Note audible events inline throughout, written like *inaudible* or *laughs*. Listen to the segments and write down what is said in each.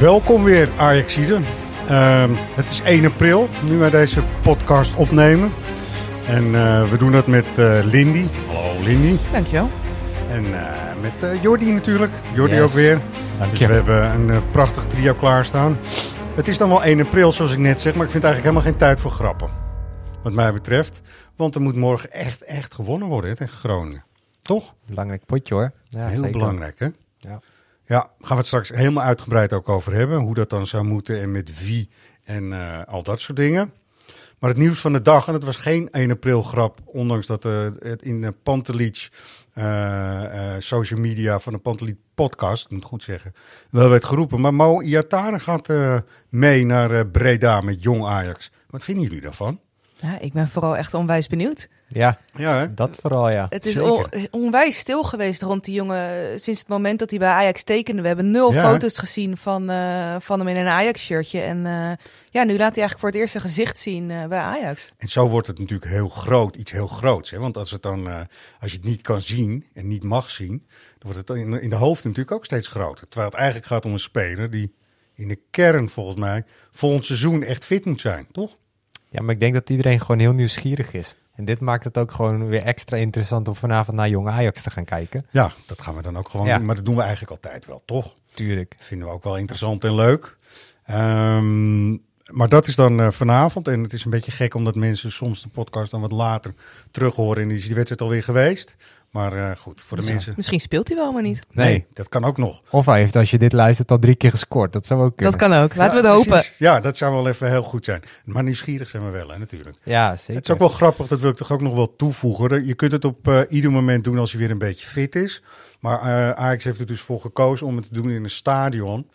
Welkom weer Ajaxide. Ehm het is 1 april, nu wij deze podcast opnemen. En eh, we doen dat met eh, Lindy. Hallo Lindy. Dankjewel. En eh, met Jordi natuurlijk. Jordi Yes. ook weer. Dank Dus we hebben een prachtig trio klaarstaan. Het is dan wel 1 april zoals ik net zeg, maar ik vind eigenlijk helemaal geen tijd voor grappen. Wat mij betreft. Want er moet morgen echt, echt gewonnen worden hè, tegen Groningen. Toch? Belangrijk potje hoor. Ja, Heel zeker. belangrijk hè? Ja. Ja, gaan we het straks helemaal uitgebreid ook over hebben. Hoe dat dan zou moeten en met wie en eh, al dat soort dingen. Maar het nieuws van de dag, en het was geen 1 april grap, ondanks dat eh, het in de Pantelic eh, social media van de Pantelic podcast, ik moet goed zeggen, wel werd geroepen. Maar Mo Iataren gaat mee naar Breda met Jong Ajax. Wat vinden jullie daarvan? Ja, ik ben vooral echt onwijs benieuwd. Ja, Ja, hè? dat vooral ja. Het is on- onwijs stil geweest rond die jongen sinds het moment dat hij bij Ajax tekende. We hebben nul Ja. foto's gezien van, eh, van hem in een Ajax-shirtje. En eh, ja, nu laat hij eigenlijk voor het eerst zijn gezicht zien eh, bij Ajax. En zo wordt het natuurlijk heel groot, iets heel groots. Hè? Want als, het dan, eh, als je het niet kan zien en niet mag zien, dan wordt het in, in de hoofd natuurlijk ook steeds groter. Terwijl het eigenlijk gaat om een speler die in de kern volgens mij volgend seizoen echt fit moet zijn, toch? Ja, maar ik denk dat iedereen gewoon heel nieuwsgierig is. En dit maakt het ook gewoon weer extra interessant om vanavond naar Jong Ajax te gaan kijken. Ja, dat gaan we dan ook gewoon Ja. doen. Maar dat doen we eigenlijk altijd wel, toch? Tuurlijk. Vinden we ook wel interessant en leuk. Ehm, maar dat is dan eh, vanavond. En het is een beetje gek omdat mensen soms de podcast dan wat later terug horen. En die is die wedstrijd alweer geweest. Maar eh, goed, voor de mensen... Misschien speelt hij wel, maar niet. Nee. Nee, dat kan ook nog. Of hij heeft, als je dit luistert, al drie keer gescoord. Dat zou ook kunnen. Dat kan ook. Laten we het hopen. precies. Ja, dat zou wel even heel goed zijn. Maar nieuwsgierig zijn we wel, hè, natuurlijk. Ja, zeker. Het is ook wel grappig, dat wil ik toch ook nog wel toevoegen. Je kunt het op eh, ieder moment doen als je weer een beetje fit is. Maar eh Ajax heeft er dus voor gekozen om het te doen in een stadion.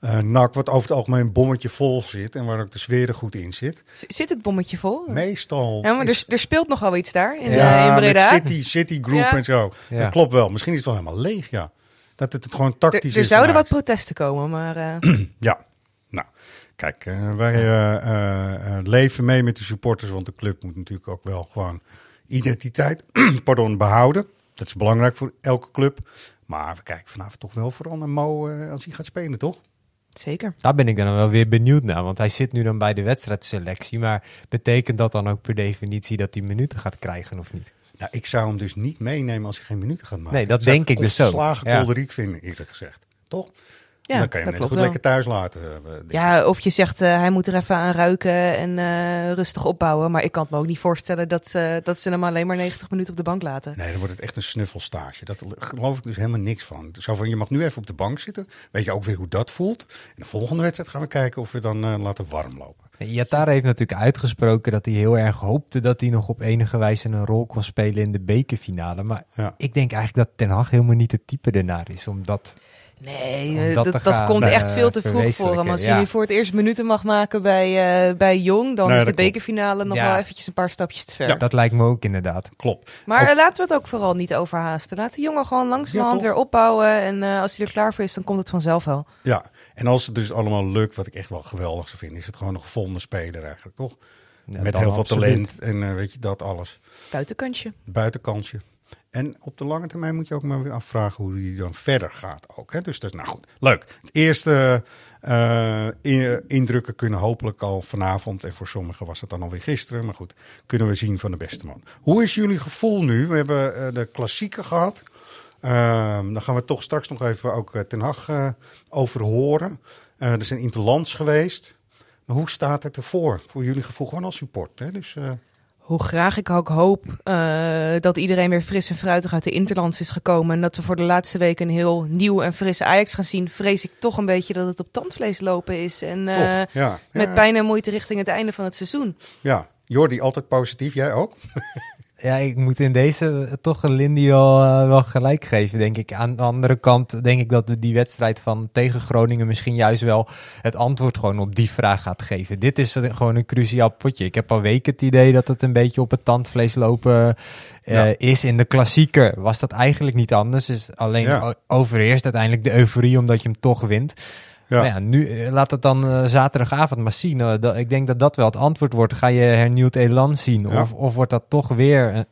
Eh NAC, wat over het algemeen een bommetje vol zit en waar ook de sfeer er goed in zit. Z- Zit het bommetje vol? Meestal. Ja, maar is- er, er speelt nog wel iets daar in, ja, eh, in Breda. met City, City Group Ja. en zo. Ja. Dat klopt wel. Misschien is het wel helemaal leeg, ja. Dat het, het gewoon Er, tactisch er is. zouden wat protesten komen, maar eh, *clears throat* Ja, nou, kijk, eh, wij leven mee met de supporters, want de club moet natuurlijk ook wel gewoon identiteit *clears throat* pardon, behouden. Dat is belangrijk voor elke club. Maar we kijken vanavond toch wel vooral naar Mo eh, als hij gaat spelen, toch? Zeker. Daar ben ik dan wel weer benieuwd naar. Want hij zit nu dan bij de wedstrijdselectie. Maar betekent dat dan ook per definitie dat hij minuten gaat krijgen of niet? Nou, ik zou hem dus niet meenemen als hij geen minuten gaat maken. Nee, dat zou denk ik dus zo. Slagen Ja. kolderiek vinden, eerlijk gezegd. Toch? Ja, dan kan je hem net dat zo klopt goed wel. lekker thuis laten. eh. Ja, of je zegt eh, hij moet er even aan ruiken en eh, rustig opbouwen. Maar ik kan het me ook niet voorstellen dat, eh, dat ze hem alleen maar 90 minuten op de bank laten. Nee, dan wordt het echt een snuffelstage. Dat geloof ik dus helemaal niks van. Zo van, je mag nu even op de bank zitten. Weet je ook weer hoe dat voelt. En de volgende wedstrijd gaan we kijken of we dan eh, laten warm lopen. Iatare heeft natuurlijk uitgesproken dat hij heel erg hoopte dat hij nog op enige wijze een rol kon spelen in de bekerfinale. Maar Ja. ik denk eigenlijk dat Ten Hag helemaal niet het type ernaar is om dat... Nee, eh, dat gaan, komt eh, echt veel te vroeg voor hem. Als ja. hij nu voor het eerst minuten mag maken bij, eh, bij Jong, dan Nee, is de bekerfinale nog Ja. wel eventjes een paar stapjes te ver. Ja. Dat lijkt me ook inderdaad. Klopt. Maar laten we het ook vooral niet overhaasten. Laat de jongen gewoon langzamerhand Ja, weer opbouwen. En eh, als hij er klaar voor is, dan komt het vanzelf wel. Ja, en als het dus allemaal lukt, wat ik echt wel geweldig zou vinden, is het gewoon een gevonden speler eigenlijk, toch? Ja, Met heel veel absoluut. talent en weet je dat alles. Buitenkantje. Buitenkansje. En op de lange termijn moet je ook maar weer afvragen hoe die dan verder gaat ook. Hè? Dus dat is nou goed. Leuk. Het eerste eh, in- indrukken kunnen hopelijk al vanavond. En voor sommigen was het dan alweer gisteren. Maar goed, kunnen we zien van de beste man. Hoe is jullie gevoel nu? We hebben eh, de klassieker gehad. Ehm dan gaan we toch straks nog even ook eh, Ten Hag over horen. Er zijn interlands geweest. Maar hoe staat het ervoor? Voor jullie gevoel gewoon als support. Hè? Dus Hoe graag ik ook hoop eh, dat iedereen weer fris en fruitig uit de Interlands is gekomen. En dat we voor de laatste week een heel nieuw en fris Ajax gaan zien. Vrees ik toch een beetje dat het op tandvlees lopen is. En eh. Ja. met ja. pijn en moeite richting het einde van het seizoen. Ja, Jordi, altijd positief. Jij ook? *laughs* Ja, ik moet in deze toch een Lindy wel, eh, wel gelijk geven, denk ik. Aan de andere kant denk ik dat die wedstrijd van tegen Groningen misschien juist wel het antwoord gewoon op die vraag gaat geven. Dit is gewoon een cruciaal potje. Ik heb al weken het idee dat het een beetje op het tandvlees lopen eh, Ja. is. In de klassieker was dat eigenlijk niet anders. Is alleen Ja. overheerst uiteindelijk de euforie omdat je hem toch wint. Ja. Nu eh, laat het dan eh, zaterdagavond maar zien. Eh, dat, ik denk dat dat wel het antwoord wordt. Ga je hernieuwd elan zien? Ja. Of, of wordt dat toch weer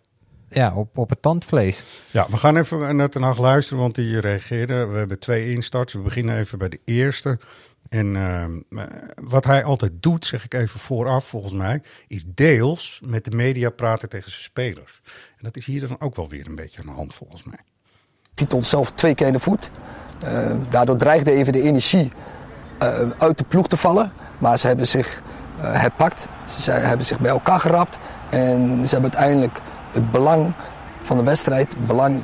ja, op, op het tandvlees? Ja, we gaan even naar Ten Hag luisteren, want die reageerde. We hebben twee instarts. We beginnen even bij de eerste. En ehm, eh, wat hij altijd doet, zeg ik even vooraf volgens mij, is deels met de media praten tegen zijn spelers. En dat is hier dan ook wel weer een beetje aan de hand volgens mij. Schiet onszelf twee keer in de voet. Eh, daardoor dreigde even de energie eh, uit de ploeg te vallen. Maar ze hebben zich eh, herpakt. Ze hebben zich bij elkaar gerapt. En ze hebben uiteindelijk het belang van de wedstrijd, het belang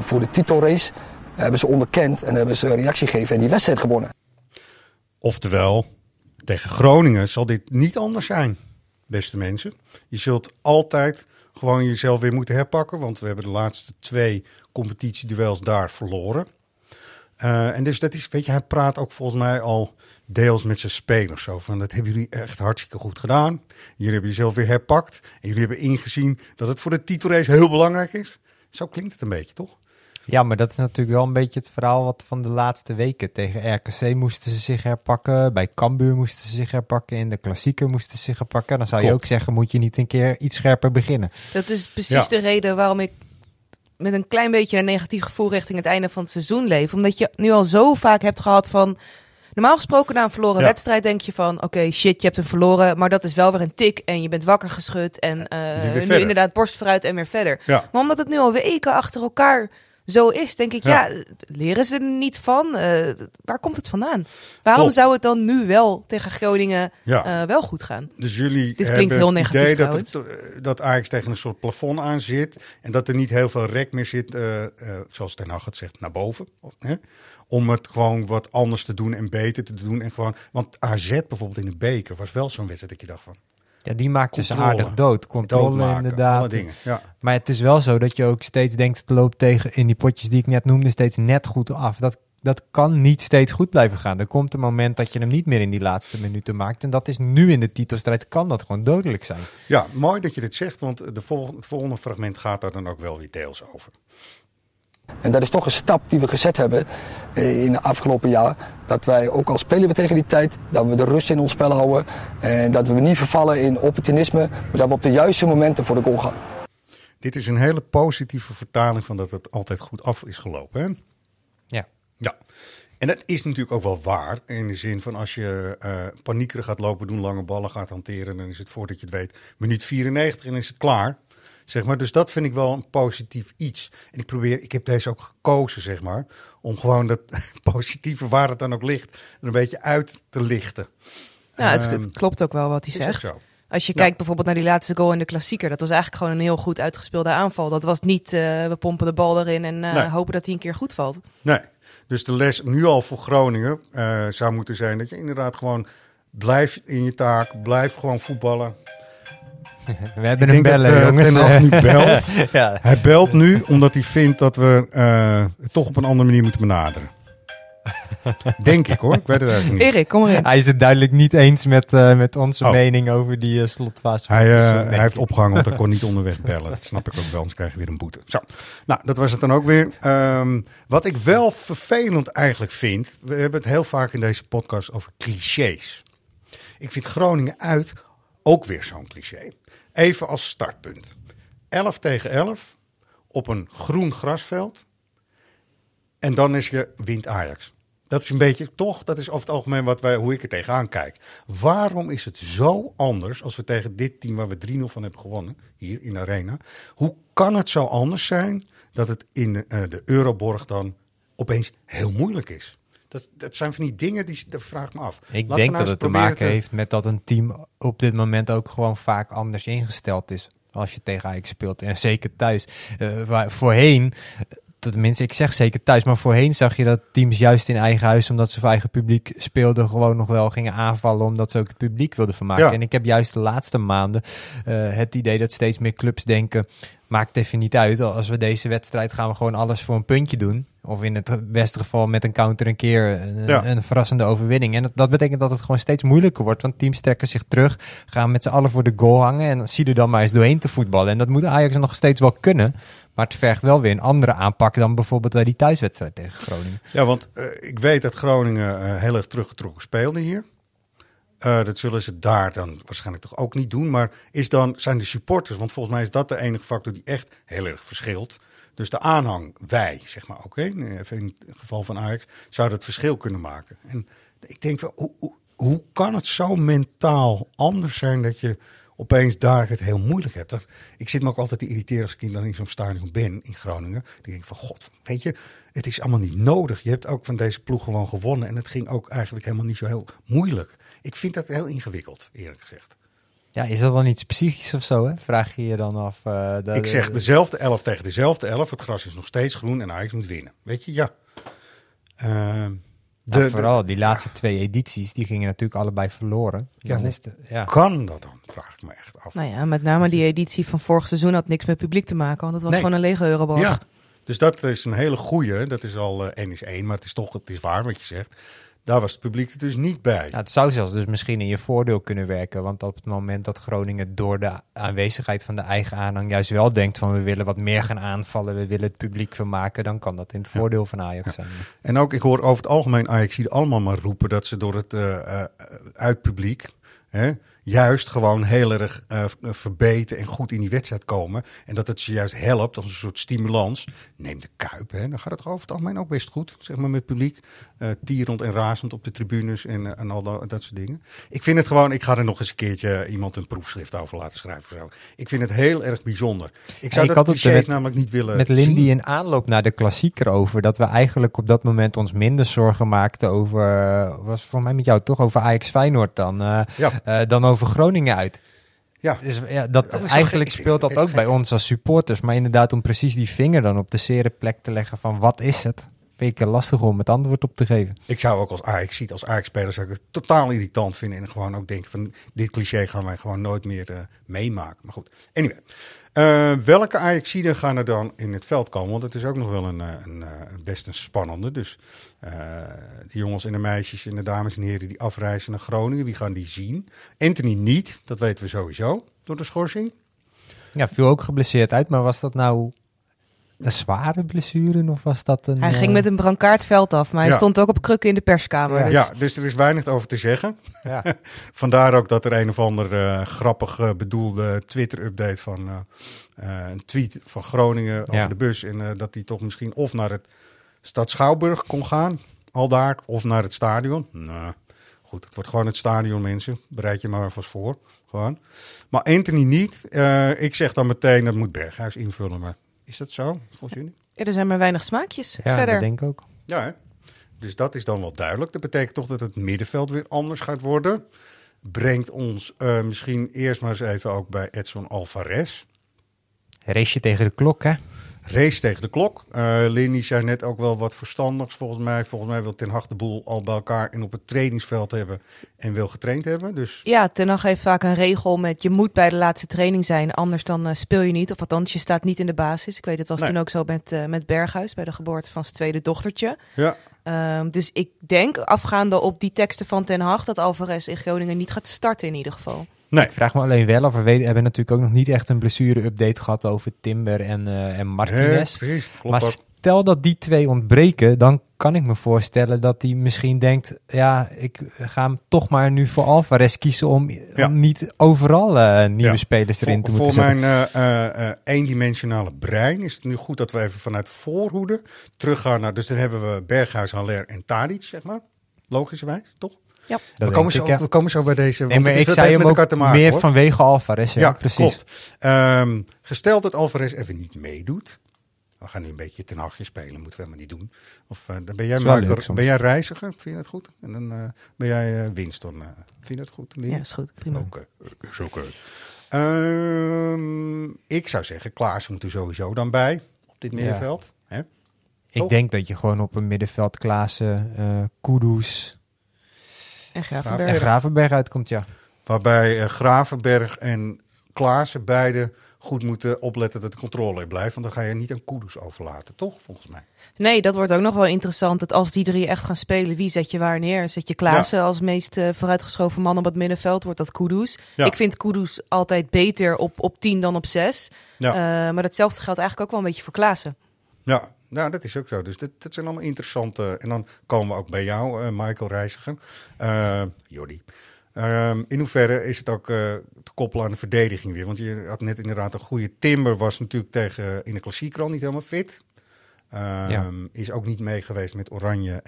voor de titelrace, hebben ze onderkend en hebben ze een reactie gegeven en die wedstrijd gewonnen. Oftewel, tegen Groningen zal dit niet anders zijn, beste mensen. Je zult altijd gewoon jezelf weer moeten herpakken, want we hebben de laatste twee competitieduels daar verloren. Eh, en dus dat is, weet je, hij praat ook volgens mij al deels met zijn spelers. Zo van, dat hebben jullie echt hartstikke goed gedaan. Jullie hebben jezelf weer herpakt. En jullie hebben ingezien dat het voor de titelrace heel belangrijk is. Zo klinkt het een beetje, toch? Ja, maar dat is natuurlijk wel een beetje het verhaal wat van de laatste weken. Tegen RKC moesten ze zich herpakken. Bij Cambuur moesten ze zich herpakken. In de klassieker moesten ze zich herpakken. Dan zou je ook zeggen, moet je niet een keer iets scherper beginnen. Dat is precies Ja. de reden waarom ik met een klein beetje een negatief gevoel richting het einde van het seizoen leef. Omdat je nu al zo vaak hebt gehad van... Normaal gesproken na een verloren Ja. wedstrijd denk je van... Oké, shit, je hebt hem verloren, maar dat is wel weer een tik en je bent wakker geschud. En eh, Nu verder. inderdaad borst vooruit en weer verder. Ja. Maar omdat het nu al weken achter elkaar zo is, denk ik, Ja. ja, leren ze er niet van? Eh, waar komt het vandaan? Waarom zou het dan nu wel tegen Groningen Ja. eh, wel goed gaan? Dus jullie Dit hebben klinkt heel het negatief idee dat, het, eh, dat Ajax tegen een soort plafond aan zit. En dat er niet heel veel rek meer zit, zoals Ten Hag het zegt, naar boven. Hè? Om het gewoon wat anders te doen en beter te doen. En gewoon, want AZ bijvoorbeeld in de beker was wel zo'n wedstrijd dat je dacht van... Ja, die maakt dus aardig dood. Controle doodmaken, inderdaad. alle dingen. Ja. Maar het is wel zo dat je ook steeds denkt, het loopt tegen in die potjes die ik net noemde, steeds net goed af. Dat, dat kan niet steeds goed blijven gaan. Er komt een moment dat je hem niet meer in die laatste minuten maakt. En dat is nu in de titelstrijd, kan dat gewoon dodelijk zijn. ja, mooi dat je dit zegt, want de volgende, het volgende fragment gaat daar dan ook wel weer deels over. En dat is toch een stap die we gezet hebben eh, in de afgelopen jaar. Dat wij, ook al spelen we tegen die tijd, dat we de rust in ons spel houden. En dat we niet vervallen in opportunisme, maar dat we op de juiste momenten voor de goal gaan. Dit is een hele positieve vertaling van dat het altijd goed af is gelopen. Hè? Ja. Ja, en dat is natuurlijk ook wel waar. In de zin van als je eh paniekerig gaat lopen doen, lange ballen gaat hanteren, dan is het voordat je het weet, minuut 94 en is het klaar. Zeg maar. Dus dat vind ik wel een positief iets. En ik probeer, ik heb deze ook gekozen, zeg maar, om gewoon dat *laughs* positieve, waar het dan ook ligt, er een beetje uit te lichten. Nou, het, Ehm, het klopt ook wel wat hij zegt. Als je Ja. kijkt bijvoorbeeld naar die laatste goal in de klassieker, dat was eigenlijk gewoon een heel goed uitgespeelde aanval. Dat was niet, eh, we pompen de bal erin en eh, Nee. hopen dat hij een keer goed valt. Nee, dus de les nu al voor Groningen eh, zou moeten zijn dat je inderdaad gewoon blijft in je taak, blijf gewoon voetballen. We hebben Ik hem dat, bellen, eh, jongens. Ten Hag nu belt. *laughs* ja. Hij belt nu omdat hij vindt dat we eh, het toch op een andere manier moeten benaderen. *laughs* Denk ik hoor, ik weet het eigenlijk niet. Erik, kom erin. Hij is het duidelijk niet eens met, eh, met onze Oh. mening over die eh, slotfase. Hij, eh, hij heeft opgehangen, want hij kon niet *laughs* onderweg bellen. Dat snap ik ook wel, anders krijg je weer een boete. Zo. Nou, dat was het dan ook weer. Ehm, wat ik wel vervelend eigenlijk vind, we hebben het heel vaak in deze podcast over clichés. Ik vind Groningen uit ook weer zo'n cliché. Even als startpunt. 11 tegen 11 op een groen grasveld. En dan is je wint Ajax. Dat is een beetje, toch, dat is over het algemeen wat wij, hoe ik er tegenaan kijk. Waarom is het zo anders als we tegen dit team waar we 3-0 van hebben gewonnen, hier in de Arena. Hoe kan het zo anders zijn dat het in eh, de Euroborg dan opeens heel moeilijk is? Dat, dat zijn van die dingen, die, dat vraag ik me af. Ik denk nou dat het te maken heeft met dat een team op dit moment ook gewoon vaak anders ingesteld is. Als je tegen Ajax speelt. En zeker thuis. Eh, waar, voorheen, tenminste, ik zeg zeker thuis, maar voorheen zag je dat teams juist in eigen huis, omdat ze voor eigen publiek speelden, gewoon nog wel gingen aanvallen, omdat ze ook het publiek wilden vermaken. Ja. En ik heb juist de laatste maanden eh, het idee dat steeds meer clubs denken, maakt even niet uit, als we deze wedstrijd gaan we gewoon alles voor een puntje doen. Of in het beste geval met een counter een keer een, Ja. een verrassende overwinning. En dat, dat betekent dat het gewoon steeds moeilijker wordt, want teams trekken zich terug, gaan met z'n allen voor de goal hangen en zie er dan maar eens doorheen te voetballen. En dat moet Ajax nog steeds wel kunnen. Maar het vergt wel weer een andere aanpak dan bijvoorbeeld bij die thuiswedstrijd tegen Groningen. Ja, want eh, ik weet dat Groningen eh, heel erg teruggetrokken speelde hier. Eh, dat zullen ze daar dan waarschijnlijk toch ook niet doen. Maar is dan, zijn de supporters, want volgens mij is dat de enige factor die echt heel erg verschilt. Dus de aanhang, wij, zeg maar, oké, even in het geval van Ajax, zou dat verschil kunnen maken. En ik denk, hoe, hoe, hoe kan het zo mentaal anders zijn dat je opeens daar het heel moeilijk hebt? Dat, ik zit me ook altijd te irriteren als ik dan in zo'n stadion ben in Groningen. Dan denk ik van, god, weet je, het is allemaal niet nodig. Je hebt ook van deze ploeg gewoon gewonnen. En het ging ook eigenlijk helemaal niet zo heel moeilijk. Ik vind dat heel ingewikkeld, eerlijk gezegd. Ja, is dat dan iets psychisch of zo? Hè? Vraag je je dan af. eh, de- ik zeg dezelfde elf tegen dezelfde elf. Het gras is nog steeds groen en Ajax moet winnen. Weet je, ja. Ehm, de- Ja, de- vooral die laatste twee edities, die gingen natuurlijk allebei verloren. Ja, Dan is ja. kan dat dan? Vraag ik me echt af. Nou ja, met name die editie van vorig seizoen had niks met publiek te maken, want het was Nee. gewoon een lege Euroborg. Ja, dus dat is een hele goeie. Dat is al eh, één is één, maar het is toch het is waar wat je zegt. Daar was het publiek er dus niet bij. Ja, het zou zelfs dus misschien in je voordeel kunnen werken. Want op het moment dat Groningen door de aanwezigheid van de eigen aanhang juist wel denkt van we willen wat meer gaan aanvallen, we willen het publiek vermaken, dan kan dat in het voordeel van Ajax zijn. En ook, ik hoor over het algemeen Ajax allemaal maar roepen dat ze door het eh, eh, uitpubliek hè, juist gewoon heel erg eh, verbeteren en goed in die wedstrijd komen. En dat het ze juist helpt als een soort stimulans. Neem de Kuip, hè, dan gaat het over het algemeen ook best goed, zeg maar met publiek. Eh tierend en razend op de tribunes en, eh, en al dat, dat soort dingen. Ik vind het gewoon, ik ga er nog eens een keertje iemand een proefschrift over laten schrijven. Of zo. Ik vind het heel erg bijzonder. Ik zou ik dat had het clichés met- namelijk niet willen Met zien. Lindy in aanloop naar de klassieker over dat we eigenlijk op dat moment ons minder zorgen maakten over, eh, was voor mij met jou toch, over Ajax Feyenoord dan, eh, Ja. eh, dan over Groningen uit. Ja. Dus ja, dat, eigenlijk gek. Speelt dat ook bij ons als supporters. Maar inderdaad, om precies die vinger dan op de zere plek te leggen van wat is het? Vind ik lastig om het antwoord op te geven. Ik zou ook als Ajax ziet, als Ajax-speler zou ik het totaal irritant vinden. En gewoon ook denken van, dit cliché gaan wij gewoon nooit meer eh, meemaken. Maar goed, anyway. Eh, welke Ajaxiden gaan er dan in het veld komen? Want het is ook nog wel een, eh, een, eh, best een spannende. Dus de jongens en de meisjes en de dames en heren die afreizen naar Groningen, wie gaan die zien? Anthony niet, dat weten we sowieso, door de schorsing. Ja, viel ook geblesseerd uit, maar was dat nou een zware blessure of was dat een... Hij eh, ging met een brancard veld af, maar hij Ja. stond ook op krukken in de perskamer. Ja. dus- Ja, dus er is weinig over te zeggen. Ja. *laughs* Vandaar ook dat er een of ander eh, grappig eh, bedoelde Twitter-update van eh, eh, een tweet van Groningen over Ja. de bus. En eh, dat hij toch misschien of naar het Stad Schouwburg kon gaan, al daar, of naar het stadion. Nou, goed, het wordt gewoon het stadion, mensen. Bereid je maar vast voor. Gewoon. Maar Anthony niet. Eh, ik zeg dan meteen, dat moet Berghuis invullen. Maar is dat zo, volgens jullie? Ja, er zijn maar weinig smaakjes. Ja, Verder. dat denk ik ook. Ja, hè? dus dat is dan wel duidelijk. Dat betekent toch dat het middenveld weer anders gaat worden. Brengt ons eh, misschien eerst maar eens even ook bij Edson Alvarez. Race tegen de klok, hè? Race tegen de klok. Lindy zei net ook wel wat verstandigs volgens mij. Volgens mij wil Ten Hag de boel al bij elkaar en op het trainingsveld hebben en wil getraind hebben. Dus Ja, Ten Hag heeft vaak een regel met je moet bij de laatste training zijn, anders dan eh, speel je niet. Of althans, je staat niet in de basis. Ik weet, het was Nee. toen ook zo met, eh, met Berghuis bij de geboorte van zijn tweede dochtertje. ja, Ehm, dus ik denk, afgaande op die teksten van Ten Hag, dat Alvarez in Groningen niet gaat starten in ieder geval. Nee. Ik vraag me alleen wel of we weten, hebben natuurlijk ook nog niet echt een blessure-update gehad over Timber en, eh, en Martinez. Precies, maar stel dat die twee ontbreken, dan kan ik me voorstellen dat hij misschien denkt, ja, ik ga hem toch maar nu voor Alvarez kiezen om, Ja. om niet overal eh, nieuwe Ja. spelers erin te Voor, moeten voor zetten. mijn eh, eendimensionale brein is het nu goed dat we even vanuit voorhoede teruggaan naar. Dus dan hebben we Berghuis, Haller en Tadic, zeg maar. Logischerwijs, toch? Ja. We komen, ik, zo, ja. we komen zo bij deze. Nee, maar het is ik wat zei heeft hem met elkaar ook te maken. meer hoor. vanwege Alvarez. Ja, Ja, precies. klopt. Ehm, gesteld dat Alvarez even niet meedoet. We gaan nu een beetje ten hagje spelen, moeten we helemaal niet doen. Of eh, dan ben jij, ben jij reiziger, vind je dat goed? En dan eh, ben jij eh Winston, eh, vind je dat goed? Lien? Ja, is goed. Prima. Oké, is oké. Ehm, ik zou zeggen, Klaas moet er sowieso dan bij op dit middenveld. Hè? Ik denk dat je gewoon op een middenveld Klaassen, eh Kudus En en Gravenberg. Uitkomt, ja. Waarbij eh, Gravenberg en Klaassen beide goed moeten opletten dat de controle er blijft. Want dan ga je niet aan Kudus overlaten, toch? Volgens mij. Nee, dat wordt ook nog wel interessant. Dat als die drie echt gaan spelen, wie zet je waar neer? Zet je Klaassen als meest eh, vooruitgeschoven man op het middenveld? Wordt dat Kudus? Ja. Ik vind Kudus altijd beter op, op 10 dan op 6. Ja. maar datzelfde geldt eigenlijk ook wel een beetje voor Klaassen. Ja, nou, dat is ook zo. Dus dit zijn allemaal interessante. En dan komen we ook bij jou, eh, Michael Reiziger. Eh Jordi. Ehm, in hoeverre is het ook eh, te koppelen aan de verdediging weer? Want je had net inderdaad een goede Timber, was natuurlijk tegen in de klassieker al niet helemaal fit. Ehm, Ja. Is ook niet mee geweest met Oranje.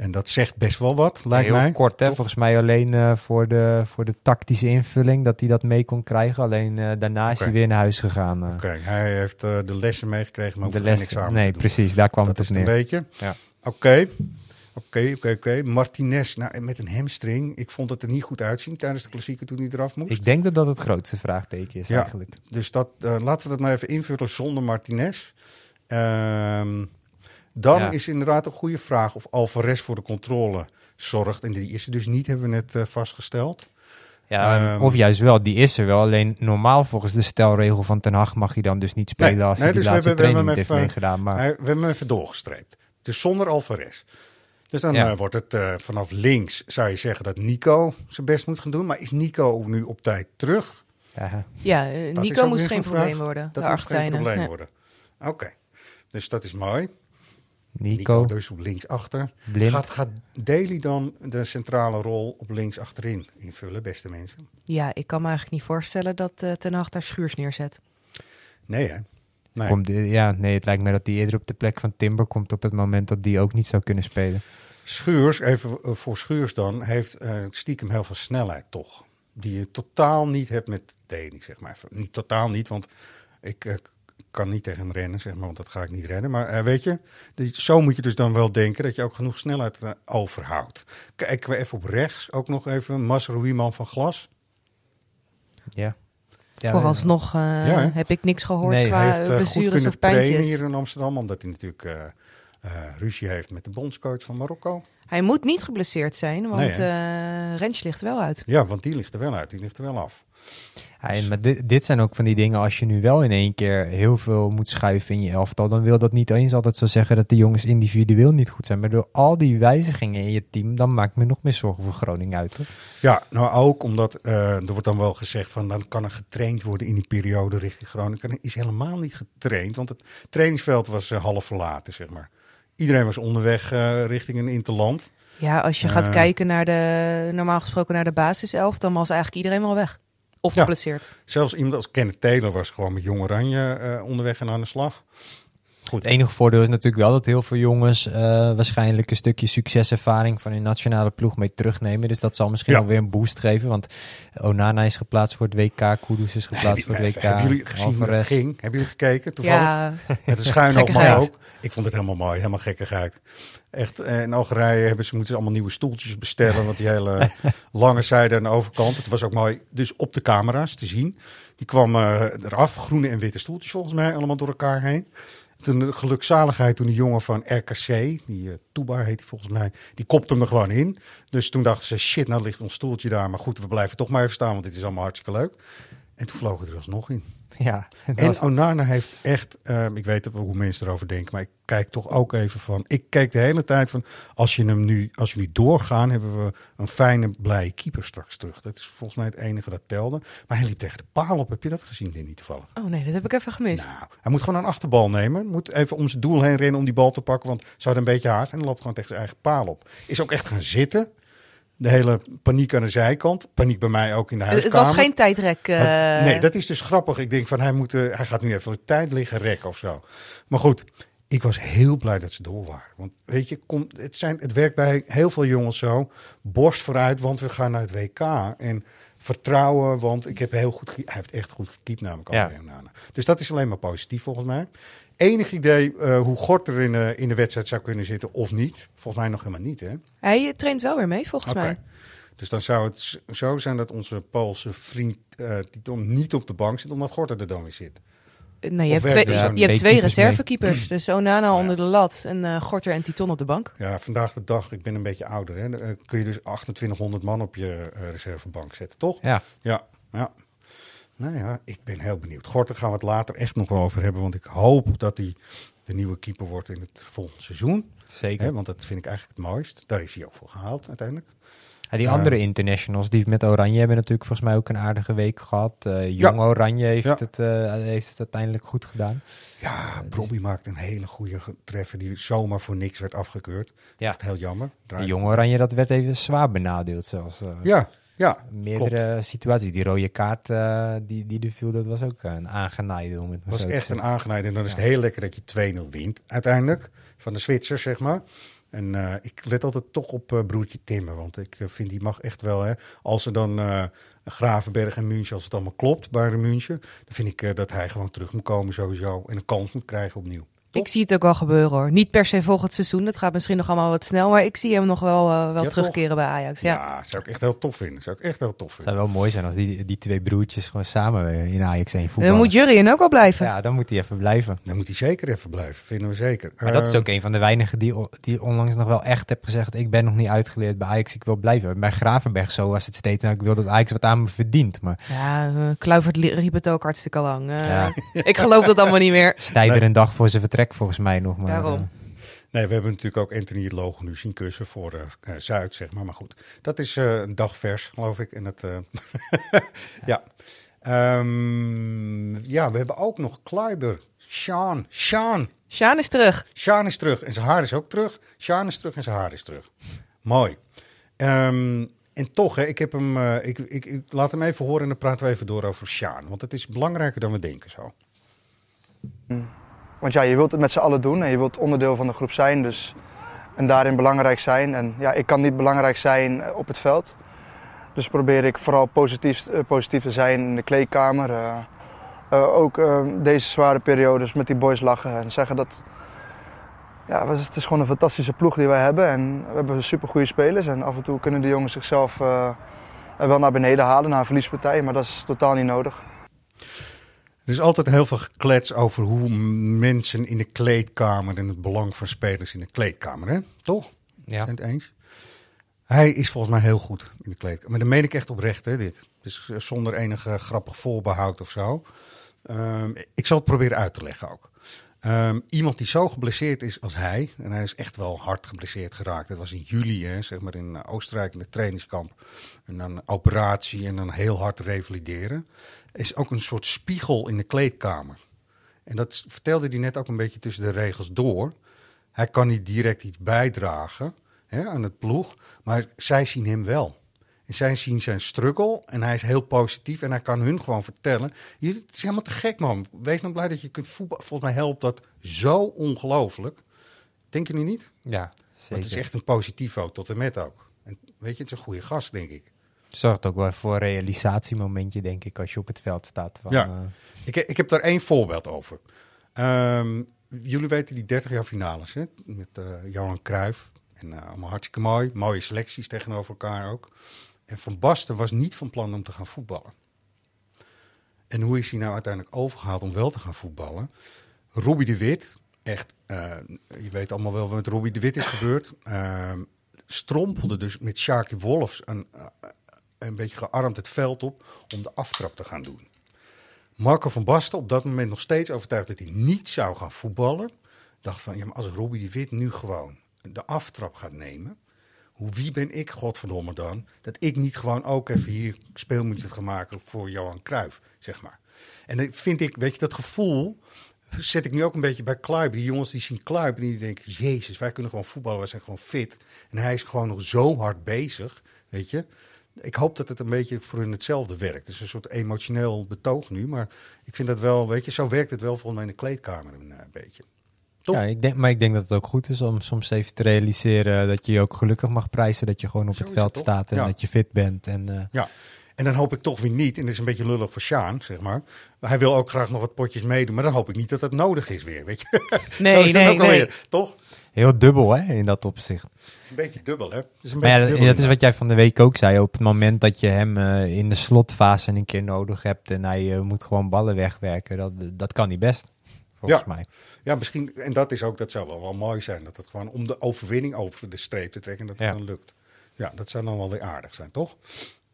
En dat zegt best wel wat, lijkt Heel mij. kort, hè? Toch? Volgens mij alleen eh, voor, de, voor de tactische invulling dat hij dat mee kon krijgen. Alleen eh, daarna is hij weer naar huis gegaan. eh. Oké, hij heeft de lessen meegekregen, maar de hoeft geen les, examen nee, precies, daar kwam dat het is op het een neer. beetje. Ja. Oké, oké, oké, oké. Martinez, nou, met een hamstring. Ik vond het er niet goed uitzien tijdens de klassieker toen hij eraf moest. Ik denk dat dat het grootste vraagteken is Ja. eigenlijk. Dus dat, laten we dat maar even invullen zonder Martinez. Ehm, dan Ja. is inderdaad een goede vraag of Alvarez voor de controle zorgt. En die is er dus niet, hebben we net eh, vastgesteld. Ja, Ehm, of juist wel, die is er wel. Alleen normaal volgens de stelregel van Ten Hag mag hij dan dus niet spelen Nee, als hij nee, die dus we laatste hebben- we training hebben niet heeft hem meegedaan. Maar we hebben hem even doorgestreept. Dus zonder Alvarez. Dus dan Ja. eh, wordt het eh, vanaf links, zou je zeggen dat Nico zijn best moet gaan doen. Maar is Nico nu op tijd terug? ja, Ja, Nico moest geen probleem worden. Dat de geen probleem Nee. worden. Oké, dus dat is mooi. Nico, Nico dus op links achter. blind. Gaat, gaat Daly dan de centrale rol op links achterin invullen, beste mensen? Ja, ik kan me eigenlijk niet voorstellen dat eh Ten Hag daar Schuurs neerzet. Nee, hè? Nee. Komt, ja, nee, het lijkt me dat hij eerder op de plek van Timber komt op het moment dat die ook niet zou kunnen spelen. Schuurs, even eh, voor Schuurs dan, heeft eh, stiekem heel veel snelheid toch. Die je totaal niet hebt met Daly, zeg maar. Niet totaal niet, want ik kan niet tegen hem rennen, zeg maar, want dat ga ik niet rennen. Maar eh, weet je, die- zo moet je dus dan wel denken dat je ook genoeg snelheid eh, overhoudt. Kijken we even op rechts, ook nog even Masro Wieman van Glas. Ja. ja Vooralsnog eh, Ja, heb ik niks gehoord Nee, qua Hij heeft eh, eh, goed blessures kunnen of trainen hier in Amsterdam, omdat hij natuurlijk ruzie heeft met de bondscoach van Marokko. Hij moet niet geblesseerd zijn, want Nee, eh Rens ligt er wel uit. Ja, want die ligt er wel uit, die ligt er wel af. Ja, en maar dit, dit zijn ook van die dingen, als je nu wel in één keer heel veel moet schuiven in je elftal, dan wil dat niet eens altijd zo zeggen dat de jongens individueel niet goed zijn. Maar door al die wijzigingen in je team, dan maakt me nog meer zorgen voor Groningen uit. Hoor. Ja, nou ook omdat eh, er wordt dan wel gezegd van dan kan er getraind worden in die periode richting Groningen. Is helemaal niet getraind, want het trainingsveld was eh, half verlaten, zeg maar. Iedereen was onderweg eh, richting een interland. Ja, als je gaat Eh. kijken naar de, normaal gesproken naar de basiself, dan was eigenlijk iedereen wel weg. Of Ja. geblesseerd. Zelfs iemand als Kenneth Taylor was gewoon met Jong Oranje eh, onderweg en aan de slag. Goed, Het enige voordeel is natuurlijk wel dat heel veel jongens eh, waarschijnlijk een stukje succeservaring van hun nationale ploeg mee terugnemen. Dus dat zal misschien Ja. alweer een boost geven. Want Onana is geplaatst voor het WK, Kudus is geplaatst voor het WK. Hebben jullie gezien hoe dat Alvarez. ging? Hebben jullie gekeken toevallig? Ja, Met een schuin oog maar ook. Ik vond het helemaal mooi, helemaal gekkigheid. Echt, eh, in Algerije hebben ze, moeten ze allemaal nieuwe stoeltjes bestellen. Want die hele *laughs* lange zijde aan de overkant. Het was ook mooi, dus op de camera's te zien. Die kwam eh, eraf, groene en witte stoeltjes volgens mij, allemaal door elkaar heen. Toen gelukzaligheid toen die jongen van RKC, die uh, Toebar heet hij volgens mij, die kopte hem er gewoon in. Dus toen dachten ze, shit, nou ligt ons stoeltje daar. Maar goed, we blijven toch maar even staan, want dit is allemaal hartstikke leuk. En toen vlogen er alsnog in. Ja, En was- Onana heeft echt, ehm, ik weet hoe mensen erover denken, maar ik kijk toch ook even van. Ik kijk de hele tijd van, als je hem nu, als nu doorgaan, hebben we een fijne, blije keeper straks terug. Dat is volgens mij het enige dat telde. Maar hij liep tegen de paal op. Heb je dat gezien, Danny, toevallig? oh nee, dat heb ik even gemist. Nou, hij moet gewoon een achterbal nemen. Moet even om zijn doel heen rennen om die bal te pakken, want zou er een beetje haast en dan loopt gewoon tegen zijn eigen paal op. Is ook echt gaan zitten. De hele paniek aan de zijkant. Paniek bij mij ook in de huiskamer. het was geen tijdrek. eh, nee, dat is dus grappig. Ik denk van hij, moet, eh, hij gaat nu even de tijd liggen rekken of zo. Maar goed, ik was heel blij dat ze door waren. Want weet je, kom, het, zijn, het werkt bij heel veel jongens zo. Borst vooruit, want we gaan naar het WK. En vertrouwen, want ik heb heel goed... Hij heeft echt goed gekiept namelijk. Ja. Dus dat is alleen maar positief volgens mij. Enig idee eh, hoe Gort er in, eh, in de wedstrijd zou kunnen zitten of niet? Volgens mij nog helemaal niet, hè? Hij eh, traint wel weer mee, volgens mij. Dus dan zou het zo zijn dat onze Poolse vriend eh, die dan niet op de bank zit, omdat Gorter er dan weer zit. Nee, je hebt twee, je hebt twee mee? reservekeepers. Dus Onana onder de lat en eh, Gorter en Titon op de bank. Ja, vandaag de dag, ik ben een beetje ouder, hè, kun je dus 2800 man op je eh, reservebank zetten, toch? Ja, Ja, ja. Nou ja, ik ben heel benieuwd. Gorter gaan we het later echt nog wel over hebben, want ik hoop dat hij de nieuwe keeper wordt in het volgende seizoen. zeker. Want dat vind ik eigenlijk het mooist. Daar is hij ook voor gehaald uiteindelijk. Ja, die andere internationals die met Oranje hebben natuurlijk volgens mij ook een aardige week gehad. Eh, Jong Oranje heeft, Ja. het, eh, heeft het uiteindelijk goed gedaan. Ja, Brobby maakt een hele goede treffer die zomaar voor niks werd afgekeurd. Ja. Echt heel jammer. Jong Oranje dat werd even zwaar benadeeld zelfs. eh. Ja, ja. Meerdere situaties. Die rode kaart eh, die, die er viel, dat was ook een aangenaaide. Om het was echt een aangenaid. En dan is het heel lekker dat je 2-0 wint uiteindelijk. Van de Zwitsers, zeg maar. En eh, ik let altijd toch op eh, broertje Timmer. Want ik eh, vind die mag echt wel. Hè, als er dan eh, Gravenberg en München, als het allemaal klopt bij de München. Dan vind ik eh, dat hij gewoon terug moet komen sowieso. En een kans moet krijgen opnieuw. Ik zie het ook wel gebeuren hoor. Niet per se volgend seizoen. Dat gaat misschien nog allemaal wat snel. Maar ik zie hem nog wel, eh, wel Ja, terugkeren bij Ajax. Ja. Ja. zou ik echt heel tof vinden. Zou ik echt heel tof Het vinden. zou wel mooi zijn als die, die twee broertjes gewoon samen weer in Ajax 1 En voetballen. dan moet Jurien ook wel blijven. Ja, dan moet hij even blijven. Dan moet hij zeker even blijven. Vinden we zeker. Maar dat is Eh, ook een van de weinigen die, die onlangs nog wel echt heb gezegd... ik ben nog niet uitgeleerd bij Ajax, ik wil blijven. Bij Gravenberg zo was het steeds... nou, ik wil dat Ajax wat aan me verdient. Maar Ja, eh, Kluivert riep het ook hartstikke lang. Ja. *laughs* Ik geloof dat allemaal niet meer. Stijver Nee. een dag voor zijn vertrek volgens mij nog. Maar, Daarom. eh, Nee, we hebben natuurlijk ook Anthony het logo nu zien kussen voor eh, eh, Zuid, zeg maar. Maar goed, dat is eh, een dag vers, geloof ik. En dat, eh, *laughs* ja. Ehm, ja, we hebben ook nog Kluiber. Sean. Sean. Sjaan is terug. Sean is terug en zijn haar is ook terug. Sean is terug en zijn haar is terug. Mooi. Ehm, en toch, hè, ik, heb hem, eh, ik, ik, ik laat hem even horen en dan praten we even door over Sean. Want het is belangrijker dan we denken zo. Want ja, je wilt het met z'n allen doen en je wilt onderdeel van de groep zijn. Dus, en daarin belangrijk zijn. En ja, ik kan niet belangrijk zijn eh, op het veld. Dus probeer ik vooral positief, eh, positief te zijn in de kleedkamer. Eh, ook deze zware periodes met die boys lachen en zeggen dat... Ja, het is gewoon een fantastische ploeg die wij hebben. En we hebben super goede spelers. En af en toe kunnen de jongens zichzelf wel naar beneden halen na een verliespartij. Maar dat is totaal niet nodig. Er is altijd heel veel geklets over hoe mensen in de kleedkamer en het belang van spelers in de kleedkamer, hè? Toch? ja. Zijn het eens? Hij is volgens mij heel goed in de kleedkamer. Maar dat meen ik echt oprecht, hè, dit. Dus eh, zonder enige grappig voorbehoud of zo. Ehm, ik zal het proberen uit te leggen ook. Ehm, iemand die zo geblesseerd is als hij, en hij is echt wel hard geblesseerd geraakt. Dat was in juli, hè, zeg maar in eh, Oostenrijk in het trainingskamp. En dan operatie en dan heel hard revalideren. Is ook een soort spiegel in de kleedkamer. En dat vertelde hij net ook een beetje tussen de regels door. Hij kan niet direct iets bijdragen hè, aan het ploeg, maar zij zien hem wel. En zij zien zijn struggle en hij is heel positief en hij kan hun gewoon vertellen. Het is helemaal te gek, man. Wees nou blij dat je kunt voetballen. Volgens mij helpt dat zo ongelooflijk. Denk je nu niet? ja, zeker. het is echt een positief ook, tot en met ook. En weet je, het is een goede gast, denk ik. Zorgt ook wel voor een realisatiemomentje, denk ik, als je op het veld staat. Van, Ja. eh, Ik, ik heb daar één voorbeeld over. Ehm, jullie weten die 30 jaar finales hè? met eh, Johan Cruijff. En eh, allemaal hartstikke mooi. Mooie selecties tegenover elkaar ook. En Van Basten was niet van plan om te gaan voetballen. En hoe is hij nou uiteindelijk overgehaald om wel te gaan voetballen? Robbie de Wit, echt, je weet allemaal wel wat met Robbie de Wit is gebeurd. Ehm, strompelde dus met Sharky Wolfs een, een beetje gearmd het veld op om de aftrap te gaan doen. Marco van Basten, op dat moment nog steeds overtuigd dat hij niet zou gaan voetballen. Dacht van, ja, maar als Robbie de Wit nu gewoon de aftrap gaat nemen. Hoe, wie ben ik, godverdomme dan, dat ik niet gewoon ook even hier speelminuten ga maken voor Johan Cruijff, zeg maar. En dan vind ik, weet je, dat gevoel zet ik nu ook een beetje bij Kluip. Die jongens die zien Kluip en die denken, jezus, wij kunnen gewoon voetballen, wij zijn gewoon fit. En hij is gewoon nog zo hard bezig, weet je. Ik hoop dat het een beetje voor hun hetzelfde werkt. Het is een soort emotioneel betoog nu, maar ik vind dat wel, weet je, zo werkt het wel volgens mij in de kleedkamer een eh, beetje. Toch? Ja, ik denk, maar ik denk dat het ook goed is om soms even te realiseren dat je je ook gelukkig mag prijzen. Dat je gewoon op Zo het veld het staat en Ja. dat je fit bent. En, eh, En dan hoop ik toch weer niet, en dat is een beetje lullig voor Sjaan, zeg maar. Hij wil ook graag nog wat potjes meedoen, maar dan hoop ik niet dat dat nodig is weer, weet je. Nee, *laughs* Zo is dat nee, ook nee. alweer, toch? Heel dubbel hè, in dat opzicht. Het is een beetje dubbel, hè? Het is een Maar ja, beetje dat, dubbel, dat is wat jij van de week ook zei. Op het moment dat je hem eh, in de slotfase een keer nodig hebt en hij eh, moet gewoon ballen wegwerken, dat, dat kan niet best. Volgens Ja. mij. Ja, misschien, en dat is ook, dat zou wel, wel mooi zijn, dat het gewoon om de overwinning over de streep te trekken, dat het Ja. dan lukt. Ja, dat zou dan wel weer aardig zijn, toch?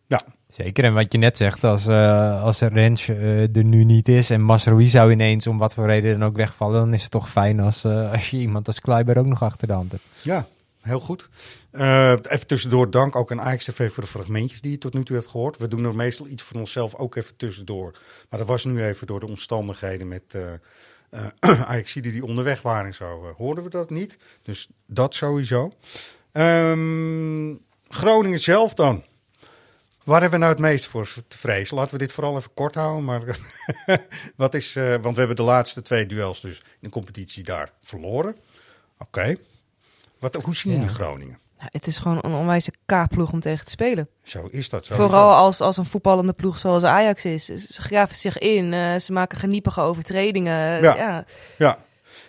Ja, Zeker, en wat je net zegt, als, eh als Rens eh, er nu niet is en Masroui zou ineens om wat voor reden dan ook wegvallen, dan is het toch fijn als, eh, als je iemand als Kleiber ook nog achter de hand hebt. ja heel goed. Even tussendoor, dank ook aan Ajax TV voor de fragmentjes die je tot nu toe hebt gehoord. We doen er meestal iets voor onszelf ook even tussendoor. Maar dat was nu even door de omstandigheden met *clears throat* Ajax die onderweg waren en zo. hoorden we dat niet. Dus dat sowieso. Ehm, Groningen zelf dan. Waar hebben we nou het meest voor te vrezen? Laten we dit vooral even kort houden. Maar *laughs* wat is, eh, want we hebben de laatste twee duels dus in de competitie daar verloren. Oké. Wat, hoe zien Ja. jullie Groningen? Nou, het is gewoon een onwijze K-ploeg om tegen te spelen. Zo is dat zo. Vooral als, als een voetballende ploeg zoals Ajax is. Ze graven zich in, eh, ze maken geniepige overtredingen. Ja. Ja. Ja.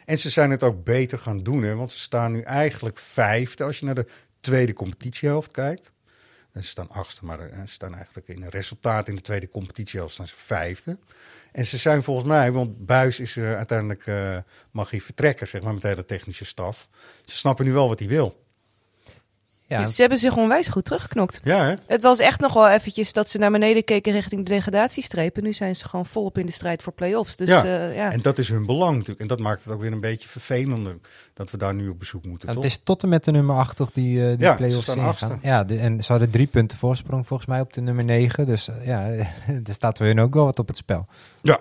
En ze zijn het ook beter gaan doen, hè? want ze staan nu eigenlijk vijfde als je naar de tweede competitiehelft kijkt. Ze staan achtste, maar eh, ze staan eigenlijk in een resultaat in de tweede competitiehelft staan ze vijfde. En ze zijn volgens mij, want Buis is er uiteindelijk, eh, mag hij vertrekken, zeg maar, met de hele technische staf. Ze snappen nu wel wat hij wil. Ja, Ze hebben zich onwijs goed teruggeknokt. Ja, hè? Het was echt nog wel eventjes dat ze naar beneden keken richting de degradatiestreep. En nu zijn ze gewoon volop in de strijd voor play-offs. Dus Ja. ja. ja. En dat is hun belang natuurlijk. En dat maakt het ook weer een beetje vervelender dat we daar nu op bezoek moeten, toch? het is tot en met de nummer 8 toch die, eh die Ja, ze play-offs staan ingaan. Ja, de- en ze hadden drie punten voorsprong volgens mij op de nummer 9. Dus eh, ja, *laughs* er staat weer ook wel wat op het spel. Ja,